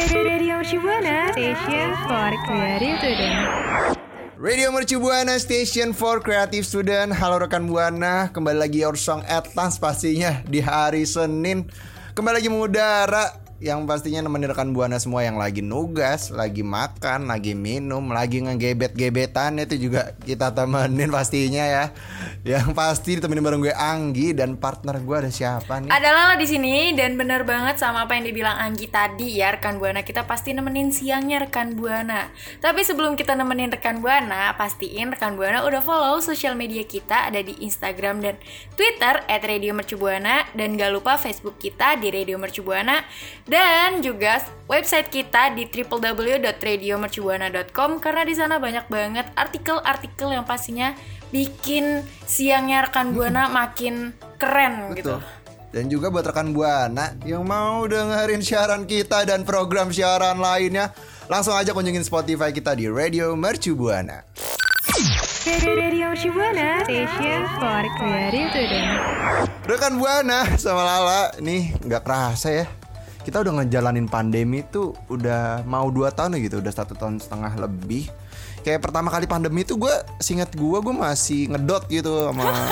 Radio Shibuana Station for Creative Student. Radio Mercu Buana Station for Creative Student. Halo rekan Buana Kembali lagi Your Song Atlas pastinya Di hari Senin. Kembali lagi mengudara Yang pastinya nemenin rekan Buana semua Yang lagi nugas Lagi makan Lagi minum Lagi ngegebet-gebetan Itu juga kita temenin pastinya ya. Yang pasti ditemenin bareng gue Anggi Dan partner gue ada siapa nih? Ada Lala di sini dan bener banget sama apa yang dibilang Anggi tadi ya rekan buana. Kita pasti nemenin siangnya rekan buana. Tapi sebelum kita nemenin rekan buana, pastiin rekan buana udah follow sosial media kita ada di Instagram dan Twitter @radiomercubuana dan gak lupa Facebook kita di Radio Mercubuana dan juga website kita di www.radiomercubuana.com karena di sana banyak banget artikel-artikel yang pastinya bikin siangnya rekan buana makin keren gitu. Betul. Dan juga buat rekan Buana yang mau dengerin siaran kita dan program siaran lainnya, langsung aja kunjungin Spotify kita di Radio Mercu Buana. Radio Shibuana Station for Creative. Rekan Buana sama Lala, nih nggak kerasa ya. Kita udah ngejalanin pandemi tuh udah mau dua tahun ya gitu, udah satu tahun setengah lebih. Kayak pertama kali pandemi tuh gue, singet gue, gue masih ngedot gitu sama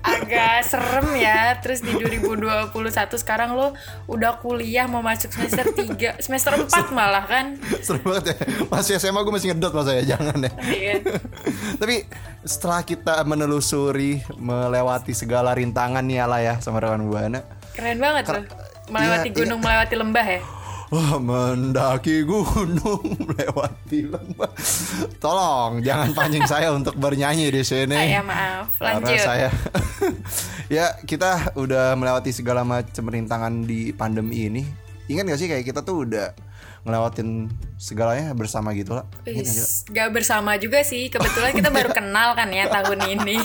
agak serem ya terus di 2021 sekarang lo udah kuliah mau masuk semester 3 semester 4 malah kan Seru banget ya Masih SMA gue masih ngedot masa ya Jangan ya Iya. Tapi setelah kita menelusuri Melewati segala rintangan nih ala ya Sama rekan Buana keren banget tuh. Melewati Iya, gunung melewati lembah ya? Wah mendaki gunung Melewati lembah. Tolong jangan pancing saya untuk bernyanyi di sini. Ah, ya, maaf. Karena Lanjut. saya Ya kita udah melewati segala macam rintangan di pandemi ini. Ingat gak sih kayak kita tuh udah ngelewatin segalanya bersama gitu lah gak bersama juga sih. Kebetulan kita baru kenal kan ya tahun ini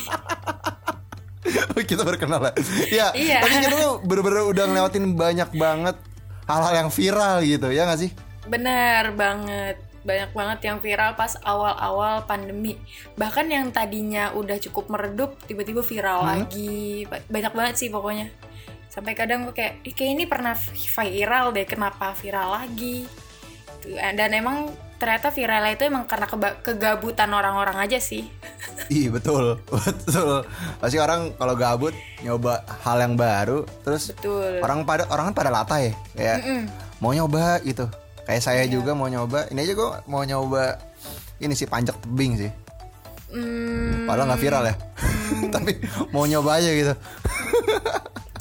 kita baru kenal ya. Ya, Iya. tapi kita tuh bener-bener udah ngelewatin banyak banget hal-hal yang viral gitu, ya gak sih? bener banget banyak banget yang viral pas awal-awal pandemi bahkan yang tadinya udah cukup meredup tiba-tiba viral Hmm. lagi Ba- banyak banget sih pokoknya sampai kadang gue kayak kayak ini pernah viral deh kenapa viral lagi Tuh, dan emang ternyata viralnya itu emang karena keba- kegabutan orang-orang aja sih Ih, betul. Betul. Pasti orang kalau gabut nyoba hal yang baru, terus betul orang pada orang kan pada latah ya. Kayak mau nyoba gitu. Kayak saya Iya. juga mau nyoba. Ini aja gue mau nyoba ini sih panjat tebing sih. Hmm, Padahal nggak viral ya. Tapi mau nyoba aja gitu.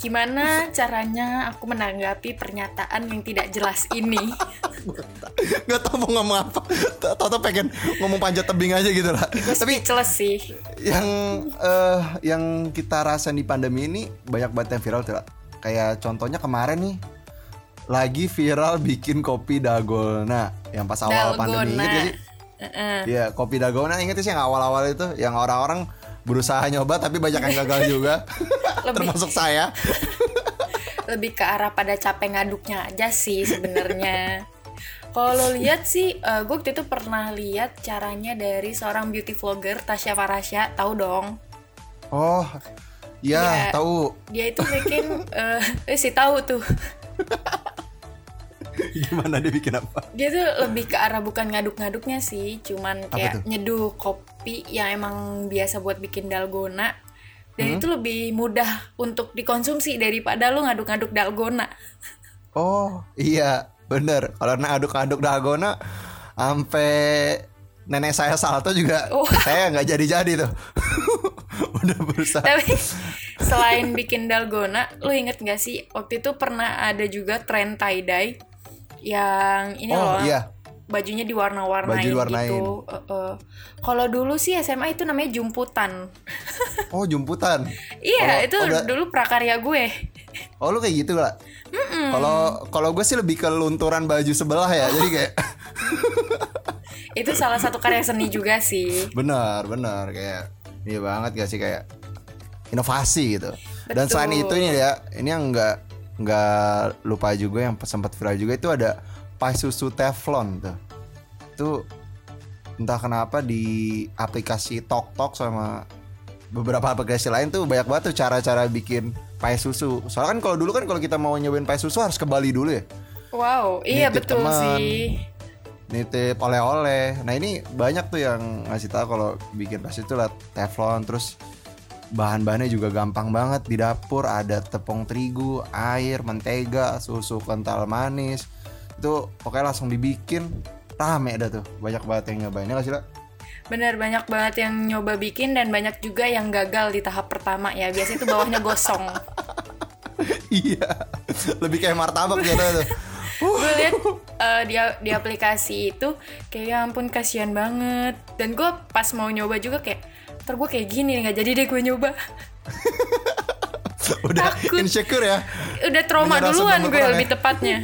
Gimana caranya aku menanggapi pernyataan yang tidak jelas ini Gak tau mau ngomong apa. Tau-tau pengen ngomong panjat tebing aja gitu lah. Tapi speechless sih yang eh yang kita rasain di pandemi ini banyak banget yang viral. Lah. Kayak contohnya kemarin nih lagi viral bikin kopi dalgona yang pas awal pandemi Dalgona. inget gak sih? Iya kopi dalgona inget sih yang awal-awal itu yang orang-orang berusaha nyoba tapi banyak yang gagal juga Lebih- termasuk saya lebih ke arah pada capek ngaduknya aja sih sebenarnya. Kalau lihat sih, gue waktu itu pernah lihat caranya dari seorang beauty vlogger Tasya Farasya, tahu dong? oh Ya, Iya. tahu. Dia itu bikin eh eh, sih tahu tuh. Gimana dia bikin apa? Dia tuh lebih ke arah bukan ngaduk-ngaduknya sih, cuman kayak nyeduh kopi yang emang biasa buat bikin dalgona. Hmm? Dan itu lebih mudah untuk dikonsumsi daripada lu ngaduk-ngaduk dalgona. Oh, iya, bener. Kalau aduk-aduk dalgona sampai nenek saya salto juga Oh. saya nggak jadi-jadi tuh. Udah berusaha. Tapi selain bikin dalgona, lu inget gak sih waktu itu pernah ada juga tren tie dye yang ini Oh, loh. iya. Bajunya diwarna-warnain Baju diwarnain. gitu. Eh, eh. Kalau dulu sih SMA itu namanya jumputan. Oh, jumputan. iya, Kalau- itu oh, dulu prakarya gue. Oh, lu kayak gitu lah. Kalau kalau gue sih lebih ke lunturan baju sebelah ya. Jadi kayak Itu salah satu karya seni juga sih. benar, benar kayak iya banget gak sih kayak inovasi gitu. Dan Betul. selain itu ini ya, ini yang nggak nggak lupa juga yang sempat viral juga itu ada pai susu teflon tuh. Itu entah kenapa di aplikasi Tok Tok sama beberapa aplikasi lain tuh banyak banget tuh cara-cara bikin pai susu. Soalnya kan kalau dulu kan kalau kita mau nyobain pai susu harus ke Bali dulu ya. Wow, iya Nitip betul teman. sih. nitip oleh-oleh. Nah ini banyak tuh yang ngasih tahu kalau bikin pasti itu lah teflon terus bahan-bahannya juga gampang banget di dapur. Ada tepung terigu, air, mentega, susu kental manis. Itu pokoknya langsung dibikin. Rame dah tuh. Banyak banget yang nyobain. Ya nggak sih Bener banyak banget yang nyoba bikin dan banyak juga yang gagal di tahap pertama ya. Biasanya itu bawahnya gosong. iya. Lebih kayak martabak gitu tuh. Gue liat eh, di di aplikasi itu kayak ya ampun kasihan banget. Dan gue pas mau nyoba juga kayak ntar gue kayak gini nggak jadi deh gue nyoba. udah Takut. insecure ya Udah trauma Menyerah duluan gue kekurangan lebih ya. tepatnya.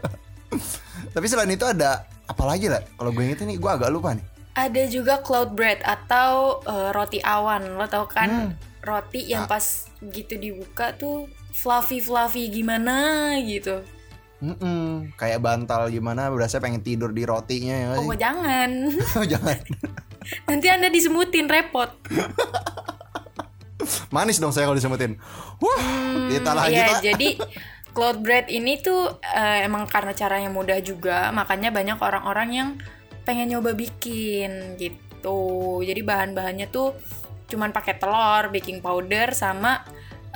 tapi selain itu ada apa lagi lah kalau gue inget ini gue agak lupa nih Ada juga cloud bread atau eh, roti awan. Lo tau kan roti yang pas gitu dibuka tuh fluffy fluffy gimana gitu. Mm-mm. kayak bantal gimana berasa pengen tidur di rotinya ya Oh sih? jangan. Oh, jangan Nanti anda disemutin repot. Manis dong saya kalau disebutin. Wah, kita lanjut Iya, lah. jadi cloud bread ini tuh eh, emang karena caranya mudah juga, makanya banyak orang-orang yang pengen nyoba bikin gitu. Jadi bahan-bahannya tuh cuman pakai telur, baking powder sama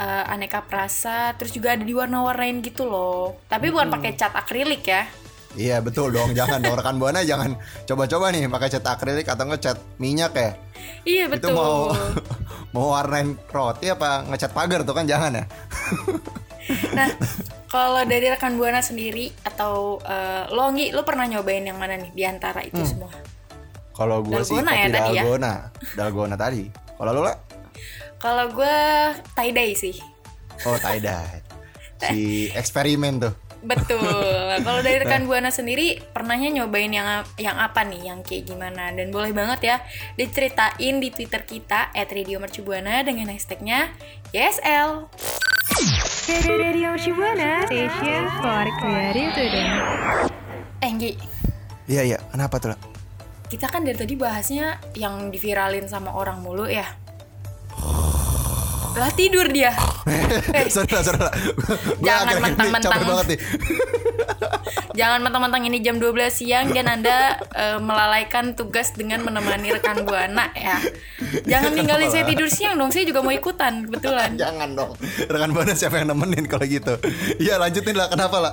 eh, aneka perasa, terus juga ada diwarna-warnain gitu loh. Tapi bukan pakai cat akrilik ya. Iya betul dong, jangan dong rekan buana jangan coba-coba nih pakai cat akrilik atau ngecat minyak ya. Iya Itu betul. mau mau warnain roti apa ngecat pagar tuh kan jangan ya. Nah, kalau dari rekan buana sendiri atau eh, lo Nggi, lo pernah nyobain yang mana nih di antara itu semua? Kalau gue sih Dalgona kopi ya tadi ya? dalgona, dalgona tadi. Kalau lu lah? Kalau gue tie dye sih. Oh tie dye. Si eksperimen tuh. Betul. Kalau dari rekan Buana sendiri pernahnya nyobain yang yang apa nih, yang kayak gimana? Dan boleh banget ya diceritain di Twitter kita @radiomercubuana dengan hashtagnya YSL. Radio Shibuana, station for creative student. Eh, Nggi, Iya iya, kenapa tuh? kita kan dari tadi bahasnya yang diviralin sama orang mulu ya. Lah tidur dia. sorry lah, sorry lah. Gua Jangan mentang-mentang. capek banget nih. Jangan mentang-mentang ini jam 12 siang dan Anda eh, melalaikan tugas dengan menemani rekan Buana ya. Jangan ninggalin saya tidur siang dong, saya juga mau ikutan kebetulan. Jangan dong. Rekan buana siapa yang nemenin kalau gitu? Iya lanjutin lah. Kenapa lah?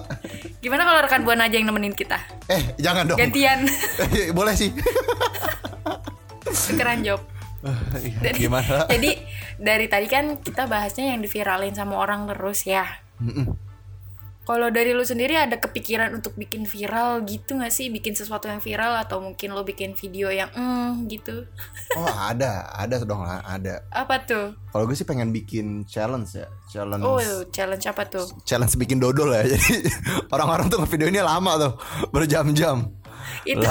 Gimana kalau rekan Buana aja yang nemenin kita? Eh jangan dong. Gantian. Eh, Boleh sih. Tukeran job. Dari- Gimana? Jadi dari tadi kan kita bahasnya yang diviralin sama orang terus ya. Kalau dari lu sendiri ada kepikiran untuk bikin viral gitu gak sih? Bikin sesuatu yang viral atau mungkin lo bikin video yang mm, gitu? Oh ada, ada dong lah, ada. Apa tuh? Kalau gue sih pengen bikin challenge ya, challenge. Oh, challenge apa tuh? Challenge bikin dodol ya. Jadi orang-orang tuh video ini lama tuh, berjam-jam. Itu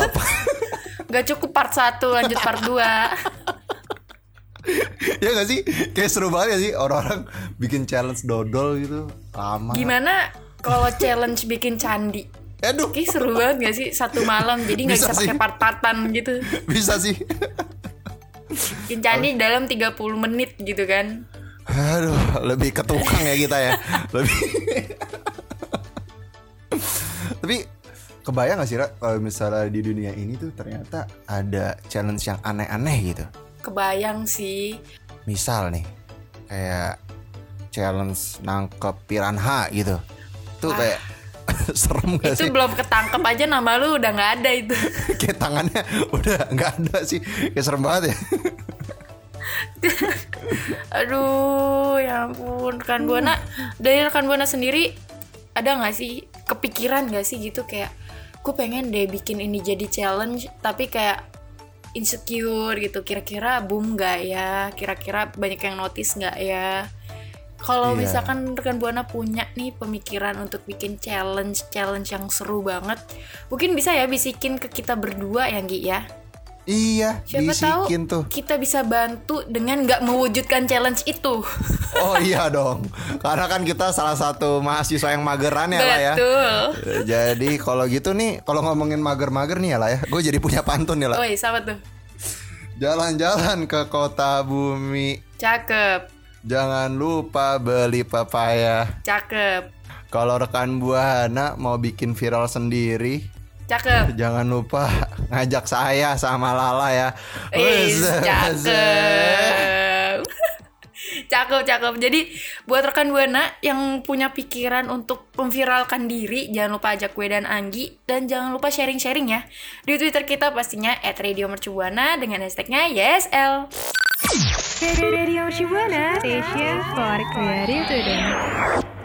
gak cukup part 1 lanjut part 2 ya gak sih? Kayak seru banget ya sih orang-orang bikin challenge dodol gitu lama. Gimana kalau challenge bikin candi? Aduh, Kayak seru banget gak sih satu malam jadi nggak Bisa bisa pakai part-partan gitu. bisa sih. Bikin candi dalam 30 menit gitu kan. Aduh, lebih ke tukang ya kita ya. Lebih. Tapi kebayang gak sih Ra kalau misalnya di dunia ini tuh ternyata ada challenge yang aneh-aneh gitu. Kebayang sih. Misal nih kayak challenge nangkep piranha gitu. Tuh kayak serem gak Itu sih? belum ketangkep aja nama lu udah nggak ada itu. Kayak tangannya udah nggak ada sih. Kayak serem banget ya. Aduh, ya ampun. Rekan Buana dari rekan Buana sendiri ada nggak sih kepikiran nggak sih gitu kayak gue pengen deh bikin ini jadi challenge tapi kayak insecure gitu kira-kira boom nggak ya? Kira-kira banyak yang notice nggak ya? Kalau Iya. misalkan rekan buana punya nih pemikiran untuk bikin challenge challenge yang seru banget mungkin bisa ya bisikin ke kita berdua ya Gi ya Iya, siapa tahu bisikin tuh. kita bisa bantu dengan nggak mewujudkan challenge itu Oh iya dong, karena kan kita salah satu mahasiswa yang mageran ya lah ya. betul Jadi kalau gitu nih, kalau ngomongin mager-mager nih ya lah ya, gue jadi punya pantun ya lah. Woi, sama tuh Jalan-jalan ke kota bumi, cakep jangan lupa beli pepaya. cakep Kalau rekan buana mau bikin viral sendiri, cakep jangan lupa ngajak saya sama Lala ya. Is, cakep. cakep, cakep. Jadi buat rekan Buana yang punya pikiran untuk memviralkan diri, jangan lupa ajak gue dan Anggi dan jangan lupa sharing-sharing ya di Twitter kita pastinya @radiomercubuana dengan hashtagnya YSL. Radio Shibuana, station for creative.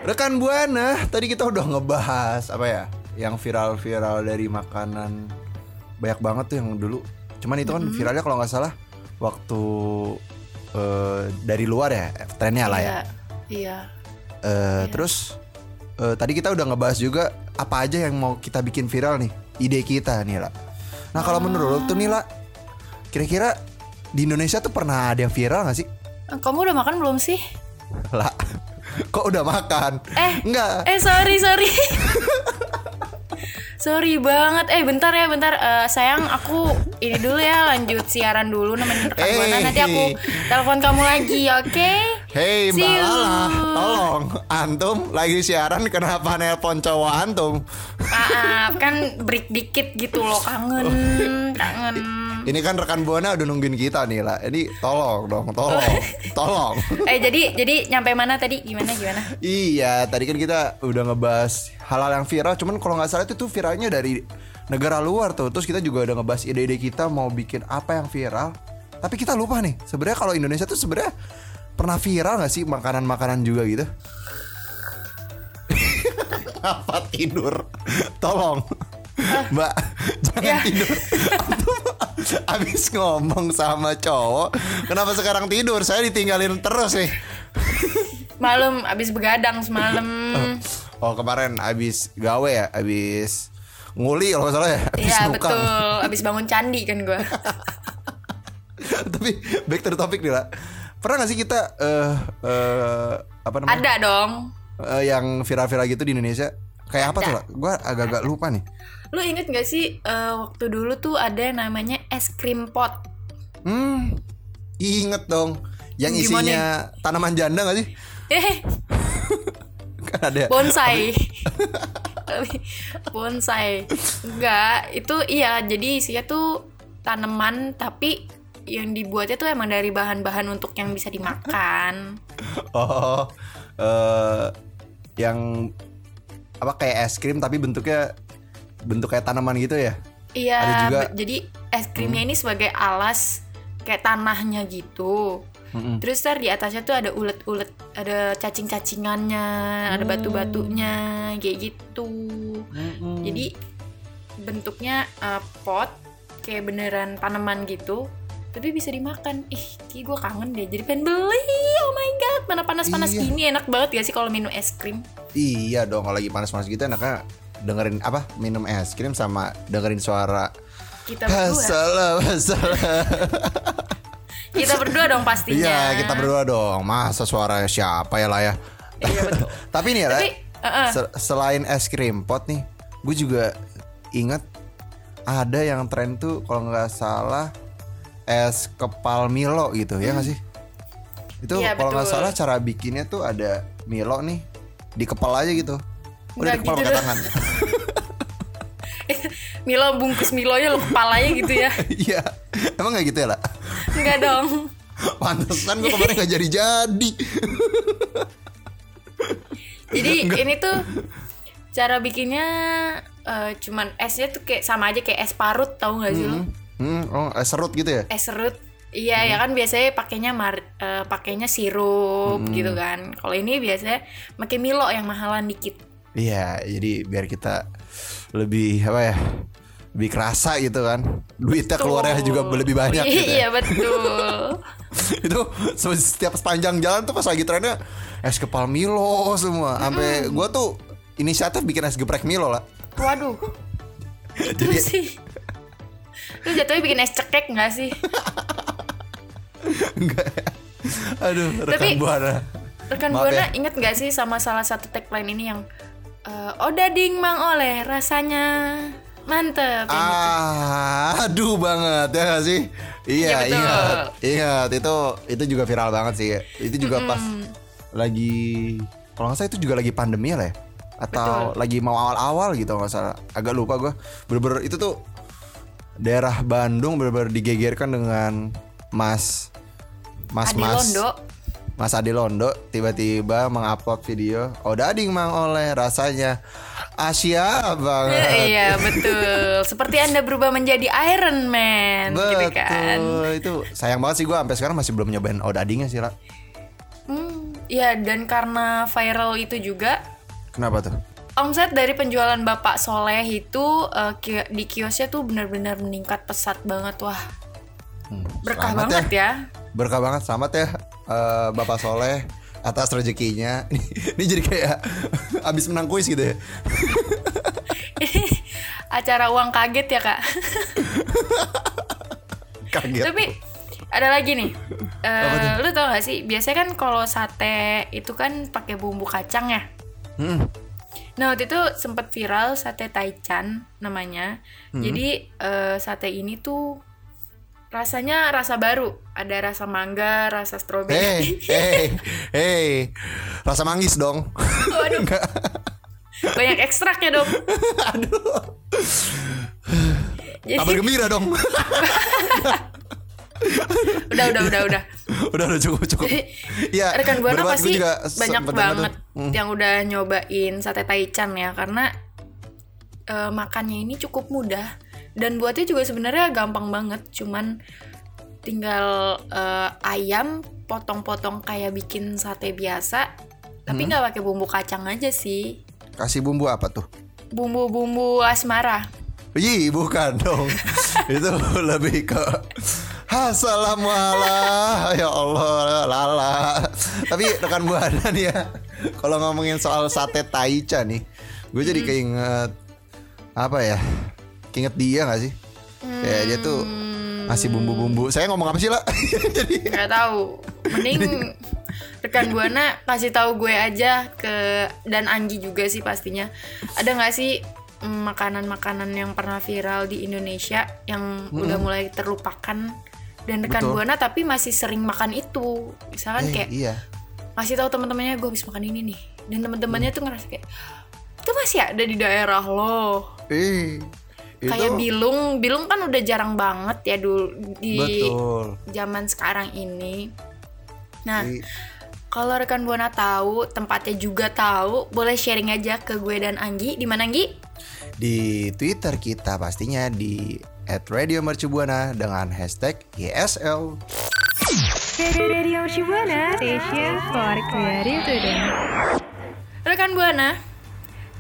Rekan Buana, tadi kita udah ngebahas apa ya? Yang viral-viral dari makanan banyak banget tuh yang dulu. Cuman itu kan viralnya kalau nggak salah waktu eh, dari luar ya trennya lah ya. Iya, Iya. Eh, Terus eh, tadi kita udah ngebahas juga apa aja yang mau kita bikin viral nih, ide kita nih lah. Nah kalau menurut lu tuh nih lah, kira-kira di Indonesia tuh pernah ada yang viral gak sih? Kamu udah makan belum sih? Lah, kok udah makan? Eh, Enggak. Eh sorry sorry Sorry banget. Eh bentar ya bentar. Eh, Sayang aku Ini dulu ya Lanjut siaran dulu Nemenin rekan. Buana Nanti aku Telepon kamu lagi Oke? Hei See Mbak. Lala, tolong Antum lagi siaran kenapa nelpon cowok Antum? Maaf Kan break dikit gitu loh. Kangen Kangen Ini kan rekan Buana udah nungguin kita nih lah. Ini tolong dong, tolong Tolong. Eh jadi Jadi nyampe mana tadi? Gimana gimana? Iya, tadi kan kita udah ngebahas hal-hal yang viral. Cuman kalau nggak salah itu tuh viralnya dari negara luar tuh. Terus kita juga udah ngebahas ide-ide kita mau bikin apa yang viral. Tapi kita lupa nih sebenarnya kalau Indonesia tuh sebenarnya pernah viral nggak sih makanan-makanan juga gitu? apa tidur? Tolong. Mbak, jangan tidur Abis ngomong sama cowok Kenapa sekarang tidur? Saya ditinggalin terus nih Malam Abis begadang semalam Oh kemarin abis gawe ya, abis nguli kalau nggak salah ya, abis Iya betul Abis bangun candi kan gue Tapi back to the topic nih lah. Pernah gak sih kita eh eh, apa namanya? Ada dong Eh, yang viral-viral gitu di Indonesia? Kayak apa Ada. tuh lah? Gue agak-agak lupa nih. Lu inget gak sih eh, waktu dulu tuh ada yang namanya es krim pot? Hmm, inget dong. Yang Gimana? isinya tanaman janda gak sih? Eh, Kan ada. bonsai. bonsai. Enggak, itu iya jadi isinya tuh tanaman tapi yang dibuatnya tuh emang dari bahan-bahan untuk yang bisa dimakan. Oh, eh yang apa kayak es krim tapi bentuknya bentuk kayak tanaman gitu ya? Iya, Ada juga- jadi es krimnya ini sebagai alas kayak tanahnya gitu. Mm-mm. Terus ntar di atasnya tuh ada ulet-ulet, ada cacing-cacingannya, ada batu-batunya, kayak gitu. Jadi bentuknya uh, pot kayak beneran tanaman gitu, tapi bisa dimakan. Ih, gue kangen deh. Jadi pengen beli. Oh my god, mana panas-panas Iya. gini enak banget gak sih kalau minum es krim? Iya dong, kalau lagi panas-panas gitu enaknya dengerin apa? Minum es krim sama dengerin suara Kita berdua. Masalah, masalah. Kita berdua dong pastinya. Iya, kita berdua dong. Masa suara siapa ya lah ya? Iya betul. Tapi nih ya, Tapi, Ra, uh-uh. se- selain es krim pot nih, gue juga inget ada yang tren tuh kalau nggak salah es kepal Milo gitu ya nggak sih? Itu Iya, kalau nggak salah cara bikinnya tuh ada Milo nih di kepala aja gitu. Udah di Nggak kepala gitu pakai tangan. Milo bungkus Milonya lo kepalanya gitu ya Iya. Emang nggak gitu ya lah? Enggak dong Pantesan gue kemarin nggak jadi-jadi. Jadi ini tuh cara bikinnya eh, cuman esnya tuh kayak sama aja kayak es parut tahu nggak sih lo? Hmm, oh, eh, serut gitu ya? Es serut. Iya ya kan biasanya pakainya mar eh, pakainya sirup Hmm. gitu kan. Kalau ini biasanya pakai Milo yang mahalan dikit. Iya, jadi biar kita lebih apa ya? Lebih kerasa gitu kan. Duitnya keluarnya juga lebih banyak gitu. Iya ya. betul. itu setiap sepanjang jalan tuh pas lagi trennya es kepal Milo semua. Sampai gua tuh inisiatif bikin es geprek Milo lah. Waduh. Itu Jadi- sih. Lu jatuhnya bikin es cekek nggak sih? Enggak ya. Aduh, rekan Tapi- buana. Rekan Maaf Buana ya. inget gak sih sama salah satu tagline ini yang eh, Odading Mang Oleh rasanya mantep gitu. Ah, aduh banget ya gak sih? Iya, Iya, betul. ingat. Ingat itu itu juga viral banget sih. Itu juga pas lagi kalau nggak salah itu juga lagi pandemi lah ya. Atau lagi mau awal-awal gitu nggak salah. Agak lupa gua. Bener-bener itu tuh daerah Bandung bener-bener digegerkan dengan Mas Mas Adi Mas Londo Mas Adi Londo tiba-tiba mengupload video Oh dading mang oleh rasanya. Asia banget. Iya betul. Seperti anda berubah menjadi Iron Man gitu Betul. kan? Itu sayang banget sih gue Sampai sekarang masih belum nyobain odadingnya sih lah hmm, Ya dan karena viral itu juga Kenapa tuh? Omset dari penjualan Bapak Soleh itu eh, ki- di kiosnya tuh benar-benar meningkat pesat banget. Wah Hmm, berkah banget ya. Berkah banget Selamat ya eh, Bapak Soleh Atas rezekinya Ini, ini jadi kayak Abis menang kuis gitu ya Acara uang kaget ya kak. Kaget Tapi ada lagi nih. Eh, lu tau gak sih? Biasanya kan kalau sate itu kan pakai bumbu kacang ya. Hmm. Nah waktu itu sempet viral sate taichan namanya. Jadi eh, sate ini tuh rasanya rasa baru. Ada rasa mangga, rasa stroberi. hei, hei Rasa manggis dong Waduh. Banyak ekstraknya dong. Jadi Kabar gembira dong udah udah udah udah. udah udah cukup cukup ya rekan buana pasti juga banyak banget. Hmm. yang udah nyobain sate taichan ya karena eh, makannya ini cukup mudah dan buatnya juga sebenarnya gampang banget cuman tinggal eh, ayam potong-potong kayak bikin sate biasa tapi Hmm. nggak pakai bumbu kacang aja sih. Kasih bumbu apa tuh? Bumbu-bumbu asmara. Ih bukan dong. Itu lebih ke Assalamualaikum. Ya Allah Lala. Tapi rekan buana nih ya Kalau ngomongin soal sate taichan nih Gue jadi keinget Apa ya Keinget dia gak sih? Kayak dia tuh Ngasih bumbu-bumbu. Saya ngomong apa sih lah Jadi nggak tahu. Mending rekan buana kasih tahu gue aja ke dan Anggi juga sih pastinya. Ada nggak sih makanan-makanan yang pernah viral di Indonesia yang udah mulai terlupakan? Dan rekan Betul. buana tapi masih sering makan itu. Misalkan Eh, kayak Iya. ngasih tahu teman-temannya gue habis makan ini nih. Dan teman-temannya tuh ngerasa kayak itu masih ada di daerah lo. Eh kayak Itu bilung bilung kan udah jarang banget ya dulu di Betul zaman sekarang ini. Nah, I- kalau rekan Buana tahu, tempatnya juga tahu, boleh sharing aja ke gue dan Anggi. Di mana Anggi? Di Twitter kita pastinya di @radiomercubuana dengan hashtag YSL. Radio Shibuana Station for Creative Today. Rekan Buana.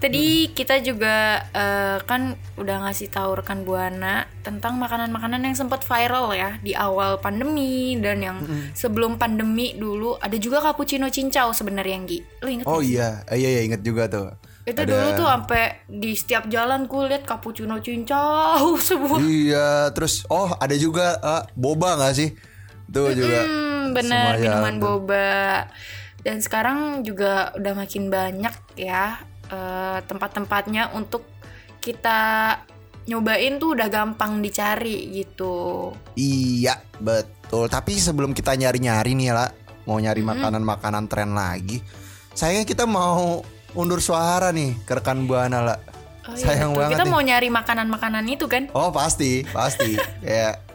Tadi kita juga eh, kan udah ngasih tahu rekan Buana tentang makanan-makanan yang sempat viral ya di awal pandemi dan yang sebelum pandemi dulu ada juga cappuccino cincau sebenarnya Anggi. Lu inget Oh gak iya, Eh, iya iya inget juga tuh. Itu Ada- dulu tuh sampai di setiap jalan gue liat cappuccino cincau semua. Iya, terus oh ada juga eh, boba nggak sih? Tuh juga. Hmm, bener minuman tuh. boba. Dan sekarang juga udah makin banyak ya eh, tempat-tempatnya untuk kita nyobain tuh udah gampang dicari gitu. Iya, betul. Tapi sebelum kita nyari-nyari nih lah, mau nyari makanan-makanan tren lagi. Sayangnya kita mau undur suara nih ke rekan Buana lah. Oh, iya, Sayang betul. banget Kita nih. mau nyari makanan-makanan itu kan? Oh pasti, pasti. Kayak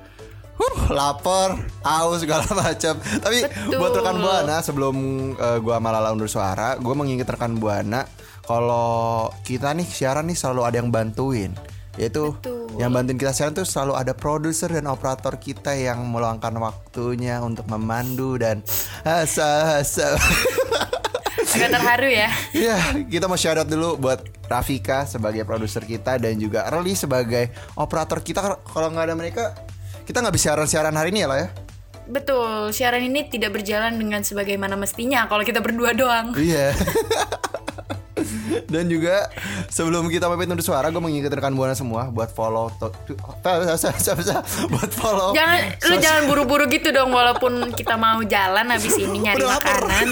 Huh, lapar, haus segala macam. Tapi Betul. buat rekan Buana sebelum eh, gua malala undur suara, gua mengingat rekan Buana kalau kita nih siaran nih selalu ada yang bantuin. Yaitu Betul. yang bantuin kita siaran tuh selalu ada produser dan operator kita yang meluangkan waktunya untuk memandu dan asa asa. Agak terharu ya. Iya, kita mau shout out dulu buat Rafika sebagai produser kita dan juga Erli sebagai operator kita. Kalau nggak ada mereka, kita nggak bisa siaran-siaran hari ini ya lah ya. Betul, siaran ini tidak berjalan dengan sebagaimana mestinya kalau kita berdua doang. Iya. Dan juga sebelum kita pamit undur suara, gue mengingatkan rekan buana semua buat follow, buat follow. Jangan lu jangan buru-buru gitu dong walaupun kita mau jalan habis ini nyari makanan.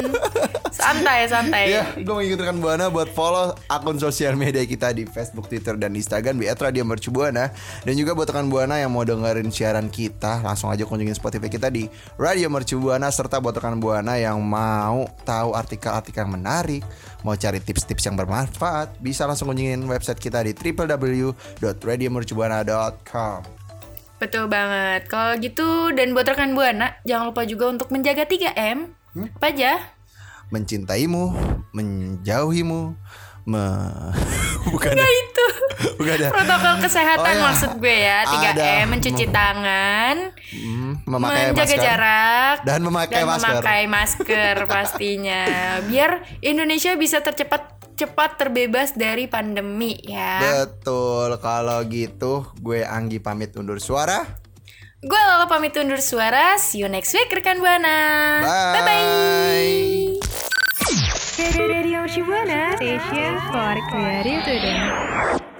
Santai, santai. Iya, gue mengingatkan Buana buat follow akun sosial media kita di Facebook, Twitter, dan Instagram di @radiomercubuana. Dan juga buat rekan Buana yang mau dengerin siaran kita, langsung aja kunjungin Spotify kita di Radio Mercubuana serta buat rekan Buana yang mau tahu artikel-artikel yang menarik, mau cari tips-tips yang bermanfaat, bisa langsung kunjungin website kita di www.radiomercubuana.com. Betul banget. Kalau gitu dan buat rekan Buana, jangan lupa juga untuk menjaga 3M. Hmm? Apa aja? Mencintaimu, menjauhimu, me... bukan Nah itu. bukan ada. Protokol kesehatan Oh, ya. maksud gue ya 3M Ada. mencuci tangan Hmm, memakai menjaga masker. jarak Dan memakai dan masker. memakai masker pastinya biar Indonesia bisa tercepat cepat terbebas dari pandemi ya Betul, kalau gitu gue Anggi pamit undur suara. gue Lala pamit undur suara see you next week rekan buana Bye. bye, -bye. Radio Shibuana Station for Creative Student.